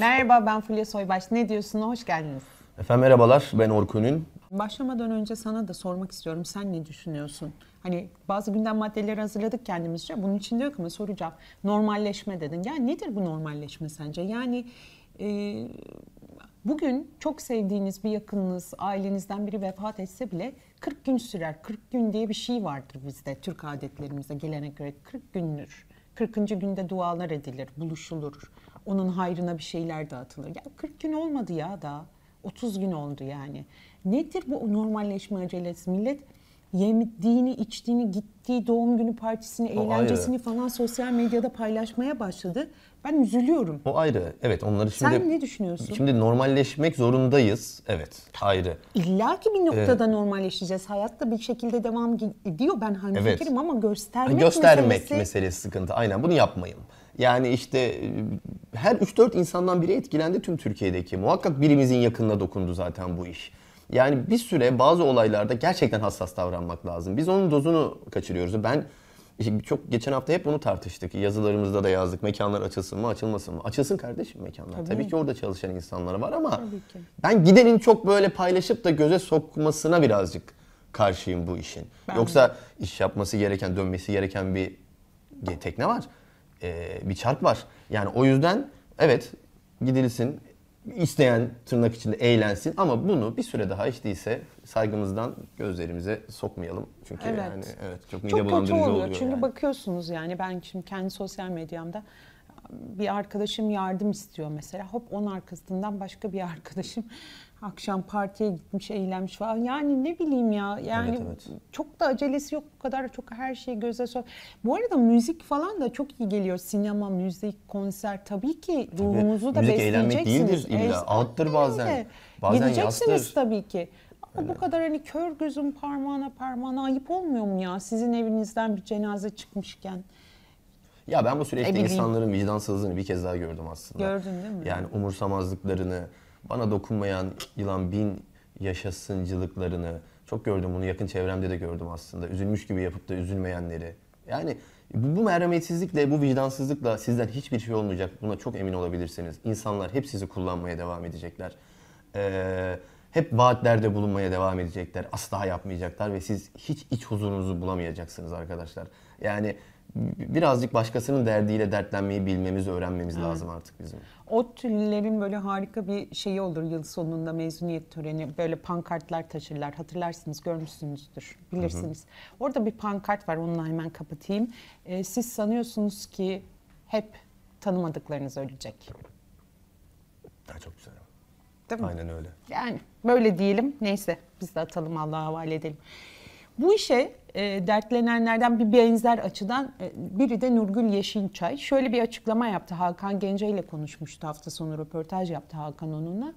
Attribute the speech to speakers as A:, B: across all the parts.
A: Merhaba ben Fulya Soybaş. Ne diyorsun? Hoş geldiniz.
B: Efendim merhabalar ben Orkun Ün.
A: Başlamadan önce sana da sormak istiyorum. Sen ne düşünüyorsun? Hani bazı gündem maddeleri hazırladık kendimizce. Bunun içinde yok ama soracağım. Normalleşme dedin. Yani nedir bu normalleşme sence? Yani e, bugün çok sevdiğiniz bir yakınınız, ailenizden biri vefat etse bile 40 gün sürer. 40 gün diye bir şey vardır bizde Türk adetlerimizde gelenek göre 40 gündür. 40. günde dualar edilir, buluşulur. Onun hayrına bir şeyler dağıtılır. Ya 40 gün olmadı ya daha. 30 gün oldu yani. Nedir bu normalleşme acelesi? Millet yediğini, içtiğini, gittiği doğum günü partisini,
B: O
A: eğlencesini
B: ayrı.
A: falan sosyal medyada paylaşmaya başladı. Ben üzülüyorum.
B: O ayrı. Evet onları şimdi...
A: Sen ne düşünüyorsun?
B: Şimdi normalleşmek zorundayız. Evet ayrı.
A: İlla ki bir noktada normalleşeceğiz. Hayat da bir şekilde devam ediyor. Ben hani
B: Evet.
A: fikrim ama göstermek,
B: Göstermek
A: meselesi...
B: meselesi sıkıntı. Aynen bunu yapmayın. Yani işte e, her 3-4 insandan biri etkilendi tüm Türkiye'deki. Muhakkak birimizin yakınına dokundu zaten bu iş. Yani bir süre bazı olaylarda gerçekten hassas davranmak lazım. Biz onun dozunu kaçırıyoruz. Ben çok geçen hafta hep bunu tartıştık. Yazılarımızda da yazdık. Mekanlar açılsın mı, açılmasın mı? Açılsın kardeşim mekanlar. Tabii,
A: Tabii.
B: ki orada çalışan insanlar var ama
A: Tabii ki.
B: ben gidenin çok böyle paylaşıp da göze sokmasına birazcık karşıyım bu işin.
A: Ben
B: Yoksa iş yapması gereken, dönmesi gereken bir tekne var. Ee, bir çark var. Yani o yüzden evet gidilsin. İsteyen tırnak içinde eğlensin ama bunu bir süre daha hiç değilse saygımızdan gözlerimize sokmayalım. Çünkü
A: Evet.
B: yani evet çok mide
A: Çok
B: bulandırıcı
A: oluyor.
B: oluyor.
A: Çünkü
B: yani.
A: bakıyorsunuz yani ben şimdi kendi sosyal medyamda bir arkadaşım yardım istiyor mesela. Hop onun arkasından başka bir arkadaşım akşam partiye gitmiş, eğlenmiş falan. Yani ne bileyim ya. Yani
B: Evet, evet.
A: çok da acelesi yok. Bu kadar çok her şeyi göze sok. Bu arada müzik falan da çok iyi geliyor. Sinema, müzik, konser tabii ki ruhumuzu da
B: Müzik eğlenmek
A: besleyeceksiniz.
B: değildir illa. Ağıttır bazen.
A: öyle.
B: Bazen
A: Gideceksiniz
B: yastır.
A: tabii ki. Ama bu kadar hani kör gözün parmağına parmağına ayıp olmuyor mu ya? Sizin evinizden bir cenaze çıkmışken.
B: Ya ben bu süreçte
A: bileyim.
B: insanların vicdansızlığını bir kez daha gördüm aslında.
A: Gördün değil mi?
B: Yani umursamazlıklarını, bana dokunmayan yılan bin yaşasıncılıklarını çok gördüm bunu yakın çevremde de gördüm aslında. Üzülmüş gibi yapıp da üzülmeyenleri. Yani bu, bu merhametsizlikle, bu vicdansızlıkla sizden hiçbir şey olmayacak. Buna çok emin olabilirsiniz. İnsanlar hep sizi kullanmaya devam edecekler. Ee, hep vaatlerde bulunmaya devam edecekler. Asla yapmayacaklar ve siz hiç iç huzurunuzu bulamayacaksınız arkadaşlar. Yani birazcık başkasının derdiyle dertlenmeyi bilmemiz, öğrenmemiz lazım artık bizim.
A: O türlerin böyle harika bir şeyi olur yıl sonunda mezuniyet töreni. Böyle pankartlar taşırlar. Hatırlarsınız, görmüşsünüzdür, bilirsiniz. Orada bir pankart var, onunla hemen kapatayım. Ee, siz sanıyorsunuz ki hep tanımadıklarınız ölecek.
B: Ha, çok güzel.
A: Değil mi?
B: Aynen öyle.
A: Yani böyle diyelim. Neyse biz de atalım Allah'a havale edelim. Bu işe e, dertlenenlerden bir benzer açıdan e, biri de Nurgül Yeşilçay. Şöyle bir açıklama yaptı. Hakan Gence ile konuşmuştu hafta sonu röportaj yaptı Hakan onunla.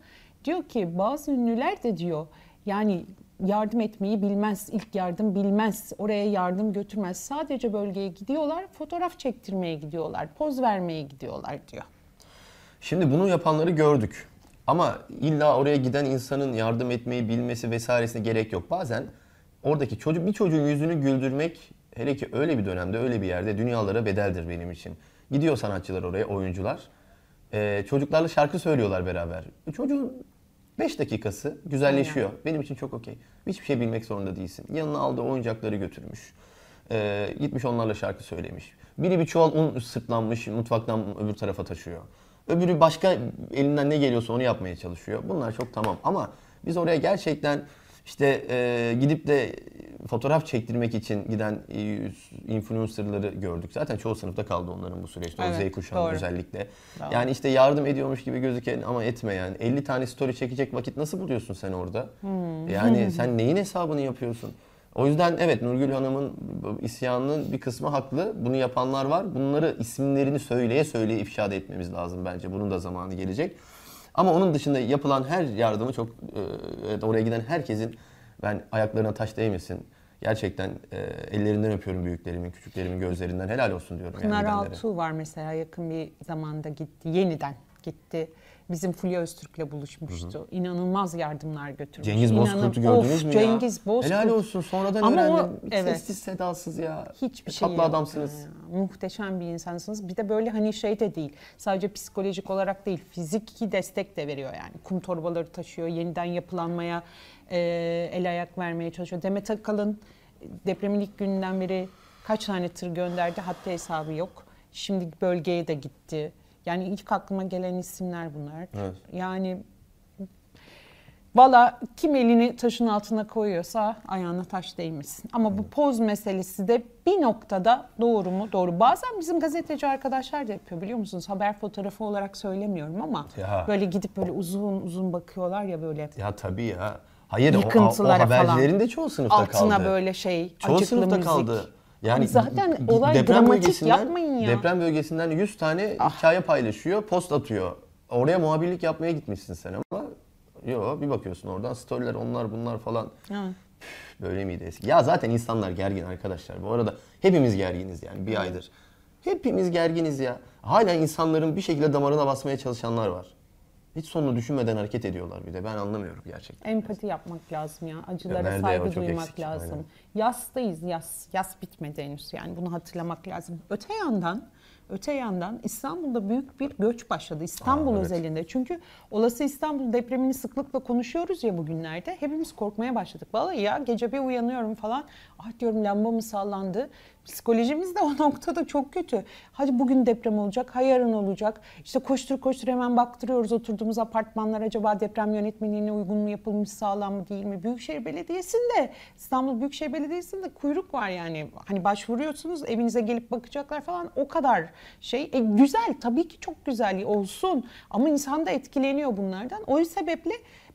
A: Diyor ki bazı ünlüler de diyor yani yardım etmeyi bilmez, ilk yardım bilmez, oraya yardım götürmez. Sadece bölgeye gidiyorlar, fotoğraf çektirmeye gidiyorlar, poz vermeye gidiyorlar diyor.
B: Şimdi bunu yapanları gördük. Ama illa oraya giden insanın yardım etmeyi bilmesi vesairesine gerek yok. Bazen oradaki çocuk bir çocuğun yüzünü güldürmek hele ki öyle bir dönemde öyle bir yerde dünyalara bedeldir benim için. Gidiyor sanatçılar oraya, oyuncular. Ee, çocuklarla şarkı söylüyorlar beraber. Çocuğun 5 dakikası güzelleşiyor. Benim için çok okey. Hiçbir şey bilmek zorunda değilsin. Yanına aldığı oyuncakları götürmüş. Ee, gitmiş onlarla şarkı söylemiş. Biri bir çuval un sırtlanmış mutfaktan öbür tarafa taşıyor. Öbürü başka elinden ne geliyorsa onu yapmaya çalışıyor. Bunlar çok tamam ama biz oraya gerçekten işte e, gidip de fotoğraf çektirmek için giden e, influencerları gördük. Zaten çoğu sınıfta kaldı onların bu süreçte.
A: Evet,
B: o Z kuşağı
A: doğru.
B: özellikle.
A: Doğru.
B: Yani işte yardım ediyormuş gibi gözüken ama etmeyen 50 tane story çekecek vakit nasıl buluyorsun sen orada?
A: Hmm.
B: Yani sen neyin hesabını yapıyorsun? O yüzden evet Nurgül Hanım'ın isyanının bir kısmı haklı. Bunu yapanlar var. Bunları isimlerini söyleye söyleye ifşa etmemiz lazım bence. Bunun da zamanı gelecek. Ama onun dışında yapılan her yardımı çok e, oraya giden herkesin ben ayaklarına taş değmesin. Gerçekten e, ellerinden öpüyorum büyüklerimin, küçüklerimin gözlerinden. Helal olsun diyorum.
A: Pınar
B: yani.
A: Altuğ var mesela yakın bir zamanda gitti. Yeniden gitti. Bizim Fulya Öztürk'le buluşmuştu. İnanılmaz yardımlar götürmüş.
B: Cengiz
A: İnanın-
B: Bozkurt'u gördünüz
A: Of,
B: mü ya?
A: Cengiz Bozkurt.
B: Helal olsun sonradan
A: Ama o-
B: öğrendim.
A: evet.
B: Sessiz sedasız ya.
A: Hiçbir şey
B: Tatlı
A: yok.
B: adamsınız.
A: Ya, muhteşem bir insansınız. Bir de böyle hani şey de değil. Sadece psikolojik olarak değil, fiziki destek de veriyor yani. Kum torbaları taşıyor, yeniden yapılanmaya e, el ayak vermeye çalışıyor. Demet Akalın depremin ilk gününden beri kaç tane tır gönderdi hatta hesabı yok. Şimdi bölgeye de gitti. Yani ilk aklıma gelen isimler bunlar.
B: Evet.
A: Yani Valla kim elini taşın altına koyuyorsa ayağına taş değmesin. Ama bu poz meselesi de bir noktada doğru mu? Doğru. Bazen bizim gazeteci arkadaşlar da yapıyor biliyor musunuz? Haber fotoğrafı olarak söylemiyorum ama
B: Ya.
A: böyle gidip böyle uzun uzun bakıyorlar ya böyle.
B: Ya tabii ya. Hayır o, o, habercilerin
A: falan.
B: de çoğu sınıfta
A: Altına
B: kaldı.
A: böyle şey
B: Çoğu
A: acıklı
B: sınıfta
A: müzik.
B: kaldı. Yani
A: Abi zaten olay
B: deprem
A: dramatik
B: bölgesinden-
A: yapmayın ya. Ah.
B: Deprem bölgesinden 100 tane hikaye paylaşıyor, post atıyor. Oraya muhabirlik yapmaya gitmişsin sen ama yok bir bakıyorsun oradan storyler onlar bunlar falan.
A: Ha.
B: Böyle miydi eski? Ya zaten insanlar gergin arkadaşlar. Bu arada hepimiz gerginiz yani bir aydır. Hepimiz gerginiz ya. Hala insanların bir şekilde damarına basmaya çalışanlar var. Hiç sonunu düşünmeden hareket ediyorlar bir de. Ben anlamıyorum gerçekten.
A: Empati yapmak lazım ya. Acılara
B: ya?
A: saygı duymak
B: eksik.
A: lazım.
B: Aynen.
A: Yastayız yaz. Yaz bitmedi henüz yani bunu hatırlamak lazım. Öte yandan Öte yandan İstanbul'da büyük bir göç başladı. İstanbul
B: Aa, evet.
A: özelinde. Çünkü olası İstanbul depremini sıklıkla konuşuyoruz ya bugünlerde. Hepimiz korkmaya başladık. Vallahi ya gece bir uyanıyorum falan. Ah diyorum lamba mı sallandı? Psikolojimiz de o noktada çok kötü. Hadi bugün deprem olacak, ha yarın olacak. İşte koştur koştur hemen baktırıyoruz oturduğumuz apartmanlar acaba deprem yönetmeliğine uygun mu yapılmış sağlam mı değil mi? Büyükşehir Belediyesi'nde, İstanbul Büyükşehir Belediyesi'nde kuyruk var yani. Hani başvuruyorsunuz evinize gelip bakacaklar falan o kadar şey. E, güzel tabii ki çok güzel olsun ama insan da etkileniyor bunlardan. O sebeple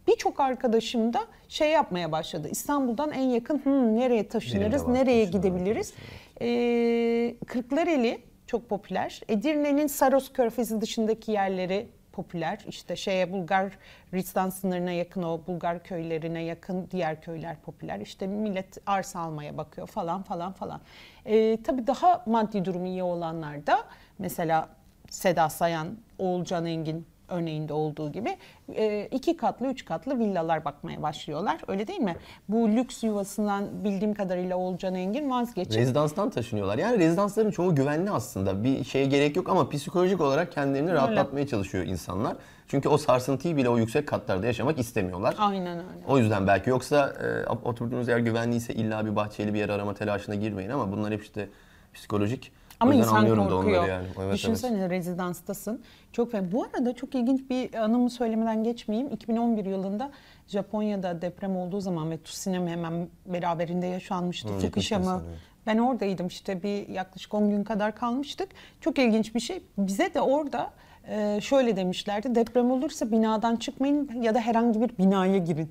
A: birçok arkadaşım da şey yapmaya başladı. İstanbul'dan en yakın "Hmm, nereye taşınırız,
B: var,
A: nereye
B: taşınırız,
A: gidebiliriz? Ee, Kırklareli çok popüler. Edirne'nin Saros Körfezi dışındaki yerleri popüler. İşte şeye Bulgaristan sınırına yakın o Bulgar köylerine yakın diğer köyler popüler. İşte millet arsa almaya bakıyor falan falan falan. Ee, tabii daha maddi durumu iyi olanlar da mesela Seda Sayan, Oğulcan Engin örneğinde olduğu gibi e, iki katlı, üç katlı villalar bakmaya başlıyorlar. Öyle değil mi? Bu lüks yuvasından bildiğim kadarıyla Oğulcan Engin vazgeçip
B: Rezidanstan taşınıyorlar. Yani rezidansların çoğu güvenli aslında. Bir şeye gerek yok ama psikolojik olarak kendilerini rahatlatmaya çalışıyor insanlar. Çünkü o sarsıntıyı bile o yüksek katlarda yaşamak istemiyorlar.
A: aynen öyle.
B: O yüzden belki yoksa e, oturduğunuz yer güvenliyse illa bir bahçeli bir yer arama telaşına girmeyin ama bunlar hep işte psikolojik.
A: Ama insan
B: anlıyorum da
A: korkuyor.
B: onları yani. Evet,
A: Düşünsene rezidansstasın. Çok ve bu arada çok ilginç bir anımı söylemeden geçmeyeyim. 2011 yılında Japonya'da deprem olduğu zaman ve tsunami hemen beraberinde yaşanmıştı.
B: Hı,
A: Fukushima.
B: evet.
A: Ben oradaydım işte bir yaklaşık 10 gün kadar kalmıştık. Çok ilginç bir şey. Bize de orada e, şöyle demişlerdi. Deprem olursa binadan çıkmayın ya da herhangi bir binaya girin.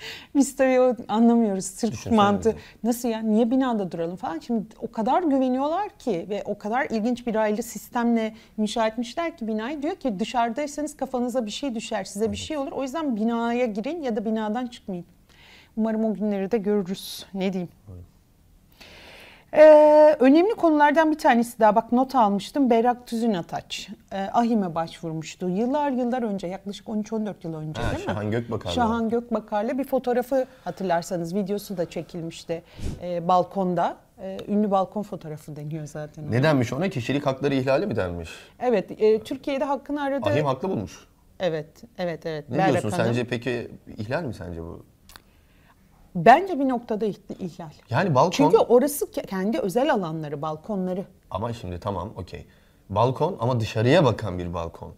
A: Biz tabii o anlamıyoruz
B: Düşünsene
A: mantığı. Nasıl ya? Niye binada duralım falan. Şimdi o kadar güveniyorlar ki ve o kadar ilginç bir aile sistemle inşa etmişler ki binayı. Diyor ki dışarıdaysanız kafanıza bir şey düşer, size bir şey olur. O yüzden binaya girin ya da binadan çıkmayın. Umarım o günleri de görürüz. Ne diyeyim? Ee, önemli konulardan bir tanesi daha bak not almıştım. Berrak Tüzün Ataç. Ee, AHİM'e başvurmuştu. Yıllar yıllar önce yaklaşık 13-14 yıl önce
B: Ha,
A: değil mi?
B: Şahan Gökbakar'la.
A: Şahan Gökbakar'la bir fotoğrafı hatırlarsanız videosu da çekilmişti e, balkonda. E, ünlü balkon fotoğrafı deniyor zaten. ona.
B: Ne denmiş ona? Kişilik hakları ihlali mi denmiş?
A: Evet, e, Türkiye'de hakkını aradı.
B: Ahim haklı bulmuş.
A: Evet, evet, evet.
B: Ne
A: Berrak
B: diyorsun
A: Hanım.
B: sence peki ihlal mi sence bu?
A: Bence bir noktada ihl- ihlal.
B: Yani balkon
A: Çünkü orası ke- kendi özel alanları, balkonları.
B: ama şimdi tamam okey. Balkon ama dışarıya bakan bir balkon.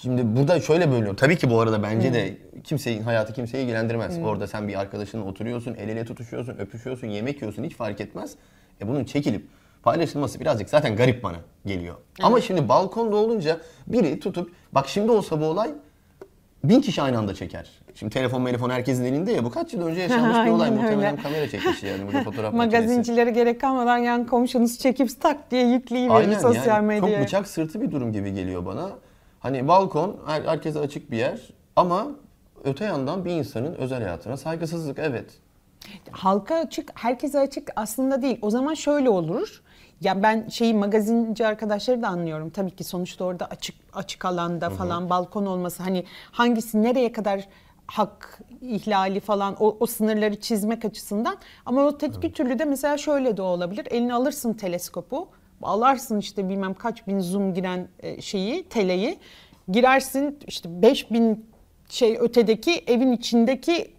B: Şimdi burada şöyle bölünüyor. Tabii ki bu arada bence de kimseyin hayatı kimseyi ilgilendirmez. Orada sen bir arkadaşınla oturuyorsun, el ele tutuşuyorsun, öpüşüyorsun, yemek yiyorsun hiç fark etmez. E bunun çekilip paylaşılması birazcık zaten garip bana geliyor. Ama şimdi balkonda olunca biri tutup bak şimdi olsa bu olay bin kişi aynı anda çeker. Şimdi telefon telefon herkesin elinde ya bu kaç yıl önce yaşanmış bir olay muhtemelen kamera çekmiş yani burada fotoğraf.
A: Magazincilere gerek kalmadan yan komşunuz çekip tak diye yükleyiverir sosyal
B: yani
A: medyaya.
B: çok bıçak sırtı bir durum gibi geliyor bana. Hani balkon her, herkese açık bir yer ama öte yandan bir insanın özel hayatına saygısızlık evet.
A: Halka açık, herkese açık aslında değil. O zaman şöyle olur. Ya ben şeyi magazinci arkadaşları da anlıyorum. Tabii ki sonuçta orada açık açık alanda falan balkon olması hani hangisi nereye kadar hak ihlali falan o, o sınırları çizmek açısından. Ama o öteki türlü de mesela şöyle de olabilir. Eline alırsın teleskopu, alarsın işte bilmem kaç bin zoom giren e, şeyi, teleyi. Girersin işte 5000 şey ötedeki evin içindeki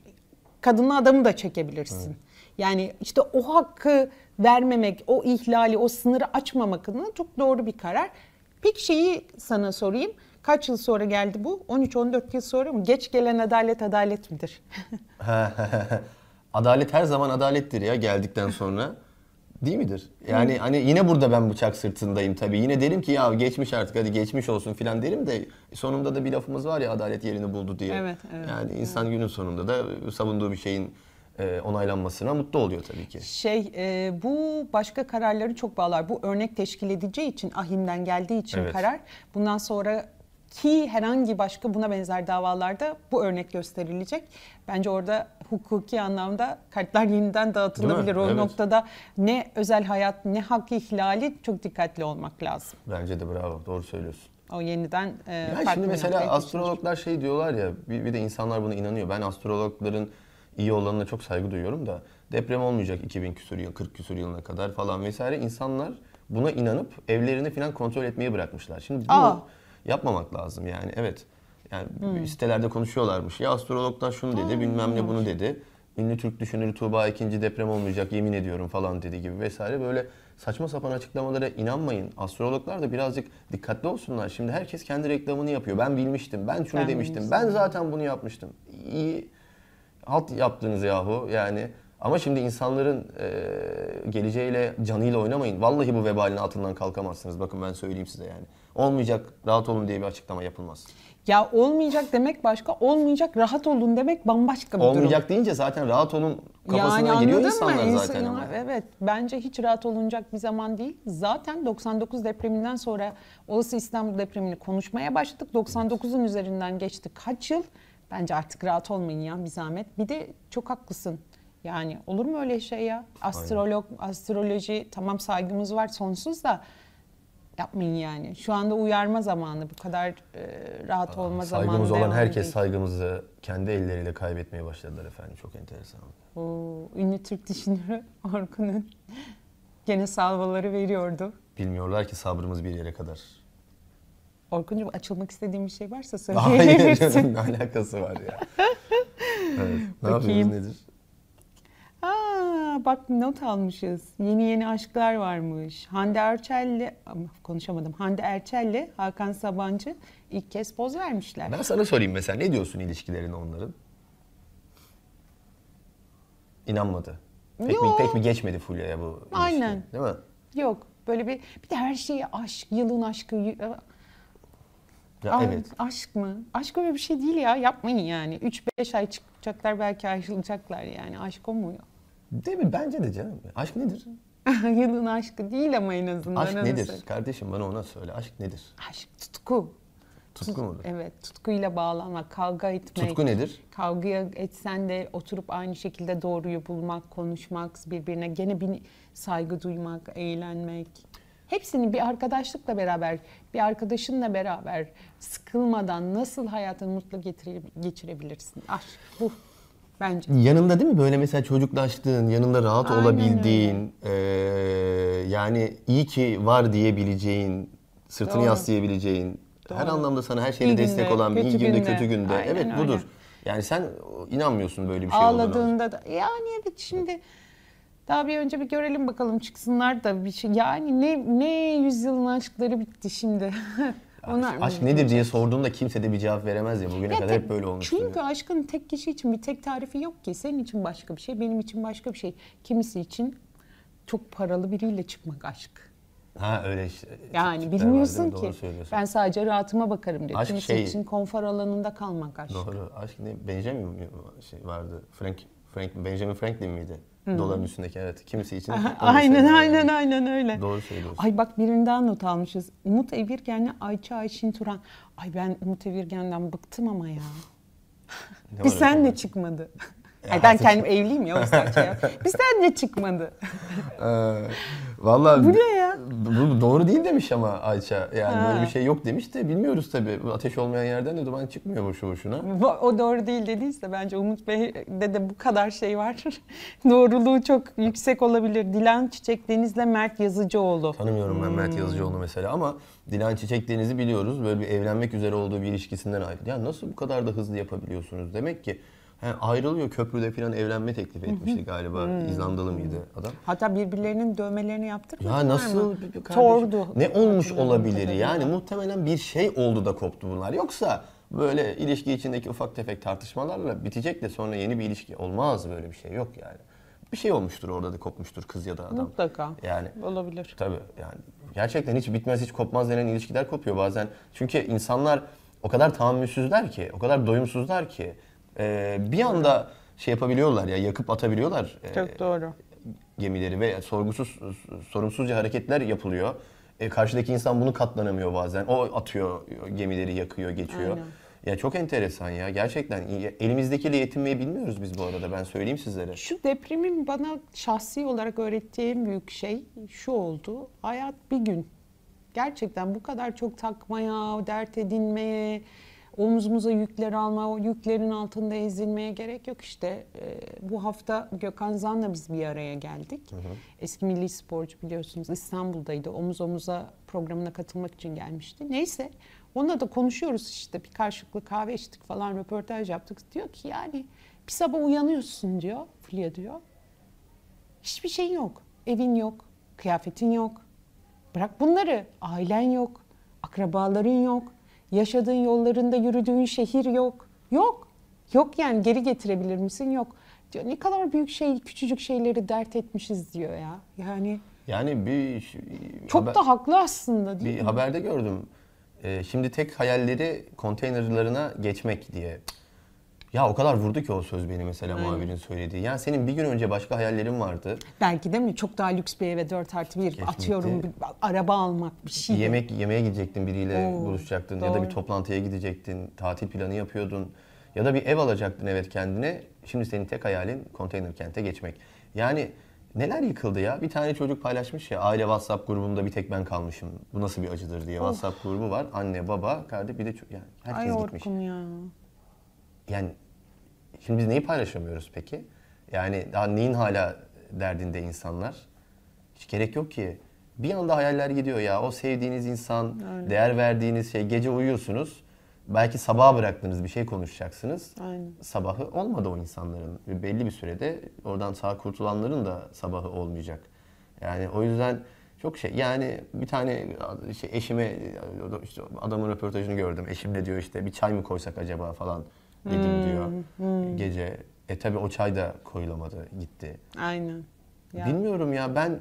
A: kadınla adamı da çekebilirsin. Yani işte o hakkı vermemek, o ihlali, o sınırı açmamak adına çok doğru bir karar. Peki şeyi sana sorayım. Kaç yıl sonra geldi bu? 13-14 yıl sonra mı? Geç gelen adalet adalet midir?
B: adalet her zaman adalettir ya geldikten sonra. Değil midir? Yani hani yine burada ben bıçak sırtındayım tabii. Yine derim ki ya geçmiş artık hadi geçmiş olsun filan derim de sonunda da bir lafımız var ya adalet yerini buldu diye.
A: Evet, evet,
B: yani insan günün sonunda da savunduğu bir şeyin e, onaylanmasına mutlu oluyor tabii ki.
A: Şey e, bu başka kararları çok bağlar. Bu örnek teşkil edeceği için ahimden geldiği için
B: Evet.
A: karar. Bundan sonra ki herhangi başka buna benzer davalarda bu örnek gösterilecek. Bence orada hukuki anlamda kartlar yeniden dağıtılabilir. O
B: Evet.
A: noktada ne özel hayat ne hak ihlali çok dikkatli olmak lazım.
B: Bence de bravo doğru söylüyorsun.
A: O yeniden e,
B: Ya
A: farklı
B: şimdi mesela astrologlar şey diyorlar ya bir, bir de insanlar buna inanıyor. Ben astrologların iyi olanına çok saygı duyuyorum da deprem olmayacak 2000 küsur yıl 40 küsur yılına kadar falan vesaire insanlar buna inanıp evlerini falan kontrol etmeyi bırakmışlar. Şimdi bunu
A: Aa.
B: yapmamak lazım yani evet. Yani
A: Hmm.
B: sitelerde konuşuyorlarmış. Ya astrologlar şunu dedi, bilmem ne bunu dedi. Ünlü Türk düşünürü Tuğba ikinci deprem olmayacak yemin ediyorum falan dedi gibi vesaire böyle saçma sapan açıklamalara inanmayın. Astrologlar da birazcık dikkatli olsunlar. Şimdi herkes kendi reklamını yapıyor. Ben bilmiştim, ben şunu
A: Ben
B: demiştim,
A: bilmiştim.
B: ben zaten bunu yapmıştım. İyi halt yaptınız yahu yani. Ama şimdi insanların e, geleceğiyle, canıyla oynamayın. Vallahi bu vebalin altından kalkamazsınız. Bakın ben söyleyeyim size yani. Olmayacak, rahat olun diye bir açıklama yapılmaz.
A: Ya olmayacak demek başka, olmayacak rahat olun demek bambaşka bir durum.
B: Olmayacak deyince zaten rahat olun kafasına
A: yani
B: giriyor insanlar
A: mı?
B: zaten.
A: İnsan-. Evet bence hiç rahat olunacak bir zaman değil. Zaten 99 depreminden sonra olası İstanbul depremini konuşmaya başladık. 99'un üzerinden geçti kaç yıl? Bence artık rahat olmayın ya bir zahmet. Bir de çok haklısın. Yani olur mu öyle şey ya? Astrolog, astroloji tamam saygımız var sonsuz da yapmayın yani. Şu anda uyarma zamanı. Bu kadar e, rahat olma zamanı.
B: Saygımız olan herkes
A: değil.
B: saygımızı kendi elleriyle kaybetmeye başladılar efendim. Çok enteresan.
A: O ünlü Türk düşünürü Orkun'un gene salvaları veriyordu.
B: Bilmiyorlar ki sabrımız bir yere kadar.
A: Orkun'cum açılmak istediğin bir şey varsa
B: Hayır
A: söyleyebilirsin.
B: canım ne alakası var ya. evet. Ne
A: Bakayım.
B: yapıyoruz nedir?
A: Aa, bak not almışız. Yeni yeni aşklar varmış. Hande Erçel'le ama konuşamadım. Hande Erçel'le Hakan Sabancı ilk kez poz vermişler.
B: Ben sana sorayım mesela ne diyorsun ilişkilerine onların? İnanmadı. Pek mi, pek mi geçmedi Fulya'ya bu ilişki?
A: Aynen.
B: Değil mi?
A: Yok böyle bir bir de her şeye aşk, yılın aşkı.
B: Ya
A: Aa,
B: evet.
A: Aşk mı? Aşk öyle bir şey değil ya. Yapmayın yani. 3-5 ay çıkacaklar belki ayrılacaklar yani. Aşk o mu?
B: Değil mi? Bence de canım. Aşk nedir?
A: Yılın aşkı değil ama en azından.
B: Aşk nedir?
A: söyle.
B: Kardeşim bana ona söyle. Aşk nedir?
A: Aşk tutku.
B: Tutku mudur?
A: Evet, tutkuyla bağlanmak, kavga etmek.
B: Tutku nedir?
A: Kavga etsen de oturup aynı şekilde doğruyu bulmak, konuşmak, birbirine gene bir saygı duymak, eğlenmek. Hepsini bir arkadaşlıkla beraber, bir arkadaşınla beraber sıkılmadan nasıl hayatını mutlu geçirebilirsin? Aşk bu bence.
B: Yanında değil mi böyle mesela çocuklaştığın, yanında rahat
A: Aynen
B: olabildiğin, eee, yani iyi ki var diyebileceğin, sırtını
A: Doğru.
B: yaslayabileceğin, her
A: Doğru.
B: anlamda sana her şeyde
A: İyi
B: destek
A: günde,
B: olan bir iyi günde
A: günde.
B: kötü günde.
A: Aynen
B: evet
A: öyle.
B: budur. Yani sen inanmıyorsun böyle bir şey olduğuna.
A: Ağladığında da yani evet şimdi daha bir önce bir görelim bakalım çıksınlar da bir şey. Yani ne ne yüzyılın aşkları bitti şimdi. Onlar
B: Aşk nedir diye sorduğunda kimse de bir cevap veremez ya. Bugüne
A: Ya
B: kadar hep böyle olmuştur.
A: Çünkü
B: ya.
A: aşkın tek kişi için bir tek tarifi yok ki. Senin için başka bir şey, benim için başka bir şey. Kimisi için çok paralı biriyle çıkmak aşk.
B: Ha öyle işte.
A: Yani bilmiyorsun ki. Ben sadece rahatıma bakarım diyor.
B: Aşk
A: Kimisi
B: şey-
A: için konfor alanında kalmak aşk.
B: Doğru. Aşk ne? Benjamin mi şey vardı? Frank, Frank Benjamin Franklin miydi? Doların üstündeki evet. Kimisi için. onu
A: Aynen aynen
B: yani.
A: aynen öyle.
B: Doğru söylüyorsun.
A: Ay bak birinden not almışız. Umut Evirgen'le Ayça Ayşin Turan. Ay ben Umut Evirgen'den bıktım ama ya. Bir senle
B: acaba?
A: çıkmadı.
B: Ya
A: Ay ben kendim evliyim ya o ya. Bir senle çıkmadı.
B: Ee, Vallahi
A: Bu ne?
B: Bu doğru değil demiş ama Ayça. Yani
A: Ha.
B: böyle bir şey yok demiş de bilmiyoruz tabii. Ateş olmayan yerden de duman çıkmıyor boşu boşuna.
A: O doğru değil dediyse bence Umut Bey'de de bu kadar şey var. Doğruluğu çok yüksek olabilir. Dilan Çiçek Deniz'le Mert Yazıcıoğlu.
B: Tanımıyorum ben
A: Hmm.
B: Mert Yazıcıoğlu mesela ama Dilan Çiçek Deniz'i biliyoruz. Böyle bir evlenmek üzere olduğu bir ilişkisinden ayrı. Ya nasıl bu kadar da hızlı yapabiliyorsunuz? Demek ki he, ayrılıyor köprüde falan evlenme teklif etmişti galiba.
A: Hmm.
B: İzlandalı mıydı adam?
A: Hatta birbirlerinin dövmelerini yaptırmadılar
B: Ya nasıl
A: mı?
B: kardeşim,
A: Tordu.
B: Ne olmuş
A: Hatırladığım
B: olabilir?
A: kadarıyla.
B: Yani muhtemelen bir şey oldu da koptu bunlar. Yoksa böyle ilişki içindeki ufak tefek tartışmalarla bitecek de sonra yeni bir ilişki olmaz böyle bir şey yok yani. Bir şey olmuştur orada da kopmuştur kız ya da adam.
A: Mutlaka.
B: Yani
A: Olabilir.
B: Tabii yani gerçekten hiç bitmez hiç kopmaz denen ilişkiler kopuyor bazen. Çünkü insanlar o kadar tahammülsüzler ki, o kadar doyumsuzlar ki e, bir anda şey yapabiliyorlar ya yakıp atabiliyorlar e,
A: Çok doğru.
B: gemileri ve sorgusuz sorumsuzca hareketler yapılıyor. E, karşıdaki insan bunu katlanamıyor bazen. O atıyor gemileri yakıyor, geçiyor.
A: Aynen.
B: Ya çok enteresan ya. Gerçekten elimizdekiyle yetinmeyi bilmiyoruz biz bu arada. Ben söyleyeyim sizlere.
A: Şu depremin bana şahsi olarak öğrettiği en büyük şey şu oldu. Hayat bir gün. Gerçekten bu kadar çok takmaya, dert edinmeye, omzumuza yükler alma, o yüklerin altında ezilmeye gerek yok işte. Ee, bu hafta Gökhan Zan'la biz bir araya geldik. Eski milli sporcu biliyorsunuz İstanbul'daydı. Omuz omuza programına katılmak için gelmişti. Neyse onunla da konuşuyoruz işte bir karşılıklı kahve içtik falan röportaj yaptık. Diyor ki yani bir sabah uyanıyorsun diyor Fulya diyor. Hiçbir şeyin yok. Evin yok, kıyafetin yok. Bırak bunları. Ailen yok, akrabaların yok, yaşadığın yollarında yürüdüğün şehir yok. Yok. Yok yani geri getirebilir misin? Yok. Diyor ne kadar büyük şey, küçücük şeyleri dert etmişiz diyor ya. Yani
B: Yani bir
A: çok
B: haber-
A: da haklı aslında değil
B: Bir
A: mi?
B: haberde gördüm. Ee, şimdi tek hayalleri konteynerlarına geçmek diye. Ya o kadar vurdu ki o söz beni mesela
A: Aynen.
B: muhabirin söylediği. Yani senin bir gün önce başka hayallerin vardı.
A: Belki de mi? Çok daha lüks bir eve 4 artı 1
B: Kesinlikle.
A: atıyorum bir araba almak bir şey.
B: Yemek yemeğe gidecektin biriyle
A: Oo,
B: buluşacaktın ya da bir
A: doğru.
B: toplantıya gidecektin, tatil planı yapıyordun ya da bir ev alacaktın evet kendine. Şimdi senin tek hayalin konteyner kente geçmek. Yani neler yıkıldı ya? Bir tane çocuk paylaşmış ya aile WhatsApp grubumda bir tek ben kalmışım. Bu nasıl bir acıdır diye. WhatsApp grubu var. Anne, baba, kardeş bir de yani herkes
A: Ay
B: gitmiş.
A: Orkun ya.
B: Yani şimdi biz neyi paylaşamıyoruz peki? Yani daha neyin hala derdinde insanlar? Hiç gerek yok ki. Bir anda hayaller gidiyor ya. O sevdiğiniz insan,
A: Aynen.
B: değer verdiğiniz şey. Gece uyuyorsunuz. Belki sabaha bıraktığınız bir şey konuşacaksınız.
A: Aynen.
B: Sabahı olmadı o insanların. Belli bir sürede oradan sağ kurtulanların da sabahı olmayacak. Yani o yüzden çok şey yani bir tane şey eşime işte adamın röportajını gördüm. Eşim de diyor işte bir çay mı koysak acaba falan dedim diyor gece. E tabi o çay da koyulamadı gitti.
A: Aynen. Ya.
B: Bilmiyorum ya ben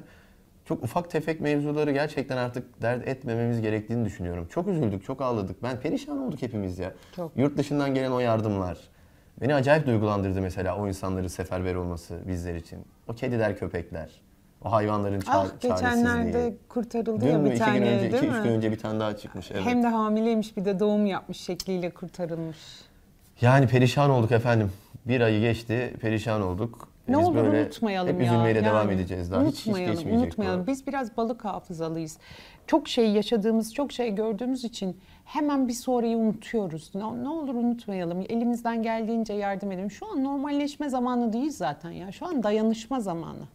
B: çok ufak tefek mevzuları gerçekten artık dert etmememiz gerektiğini düşünüyorum. Çok üzüldük, çok ağladık. Ben perişan olduk hepimiz ya.
A: Çok.
B: Yurt dışından gelen o yardımlar. Beni acayip duygulandırdı mesela o insanların seferber olması bizler için. O kediler, köpekler. O hayvanların ça-
A: Ah geçenlerde kurtarıldı
B: Dün
A: ya bir
B: İki
A: tane
B: gün önce,
A: değil
B: iki,
A: mi?
B: üç gün önce bir tane daha çıkmış. Evet.
A: Hem de hamileymiş bir de doğum yapmış şekliyle kurtarılmış.
B: Yani perişan olduk efendim. Bir ayı geçti, perişan olduk.
A: Ne
B: Biz
A: olur
B: böyle
A: unutmayalım
B: hep
A: ya.
B: üzülmeyle devam
A: Yani
B: edeceğiz daha. Hiç, hiç
A: Unutmayalım, unutmayalım. Biz biraz balık hafızalıyız. Çok şey yaşadığımız, çok şey gördüğümüz için hemen bir sonrayı unutuyoruz. Ne, ne olur unutmayalım. Elimizden geldiğince yardım edelim. Şu an normalleşme zamanı değil zaten ya. Şu an dayanışma zamanı.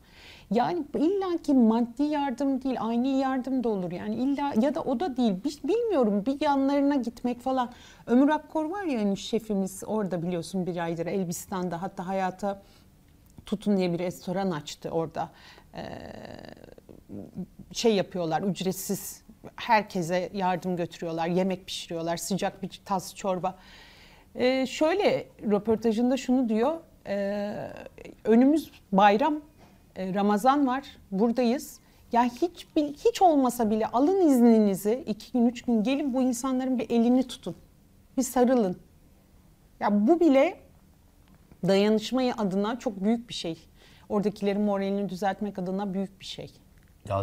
A: Yani illaki maddi yardım değil, aynı yardım da olur. Yani illa ya da o da değil. Bi- Bilmiyorum bir yanlarına gitmek falan. Ömür Akkor var ya hani şefimiz orada biliyorsun bir aydır Elbistan'da hatta hayata Tutun diye bir restoran açtı orada. Ee, şey yapıyorlar ücretsiz herkese yardım götürüyorlar. Yemek pişiriyorlar. Sıcak bir tas çorba. Ee, şöyle röportajında şunu diyor. Ee, önümüz bayram. E, Ramazan var. Buradayız. Ya hiç hiç olmasa bile alın izninizi iki gün üç gün gelin bu insanların bir elini tutun. Bir sarılın. Ya bu bile dayanışmayı adına çok büyük bir şey. Oradakilerin moralini düzeltmek adına büyük bir şey.
B: Ya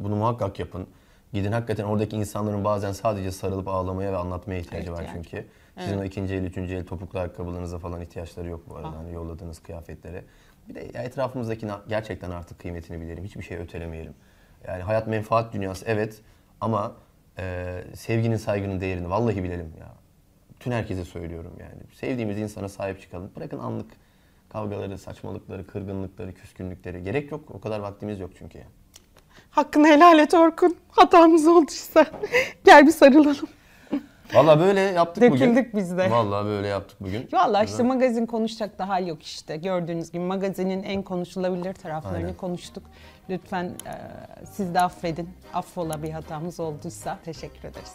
B: bunu muhakkak yapın. Gidin hakikaten oradaki insanların bazen sadece sarılıp ağlamaya ve anlatmaya ihtiyacı var
A: İhtiyacı.
B: çünkü. Sizin o ikinci el, üçüncü el topuklu ayakkabılarınıza falan ihtiyaçları yok bu arada.
A: Ah.
B: Hani yolladığınız kıyafetlere. Bir de ya etrafımızdaki na- gerçekten artık kıymetini bilelim. Hiçbir şey ötelemeyelim. Yani hayat menfaat dünyası evet ama e, sevginin saygının değerini vallahi bilelim ya. Bütün herkese söylüyorum yani. Sevdiğimiz insana sahip çıkalım. Bırakın anlık kavgaları, saçmalıkları, kırgınlıkları, küskünlükleri. Gerek yok. O kadar vaktimiz yok çünkü.
A: Hakkını helal et Orkun. Hatamız olduysa. Gel bir sarılalım.
B: Vallahi böyle yaptık bugün.
A: Döküldük biz de.
B: Vallahi böyle yaptık bugün.
A: Valla işte magazin konuşacak da hal yok işte. Gördüğünüz gibi magazinin en konuşulabilir taraflarını
B: Aynen.
A: konuştuk. Lütfen e, siz de affedin. Affola bir hatamız olduysa. Teşekkür ederiz.